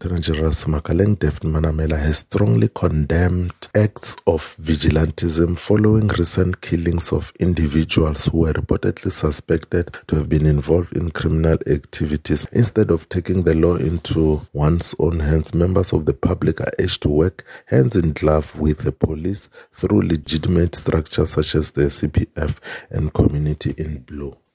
Lieutenant General Makaleng Daphne Manamela has strongly condemned acts of vigilantism following recent killings of individuals who were reportedly suspected to have been involved in criminal activities. Instead of taking the law into one's own hands, members of the public are urged to work hands in glove with the police through legitimate structures such as the CPF and Community in Blue.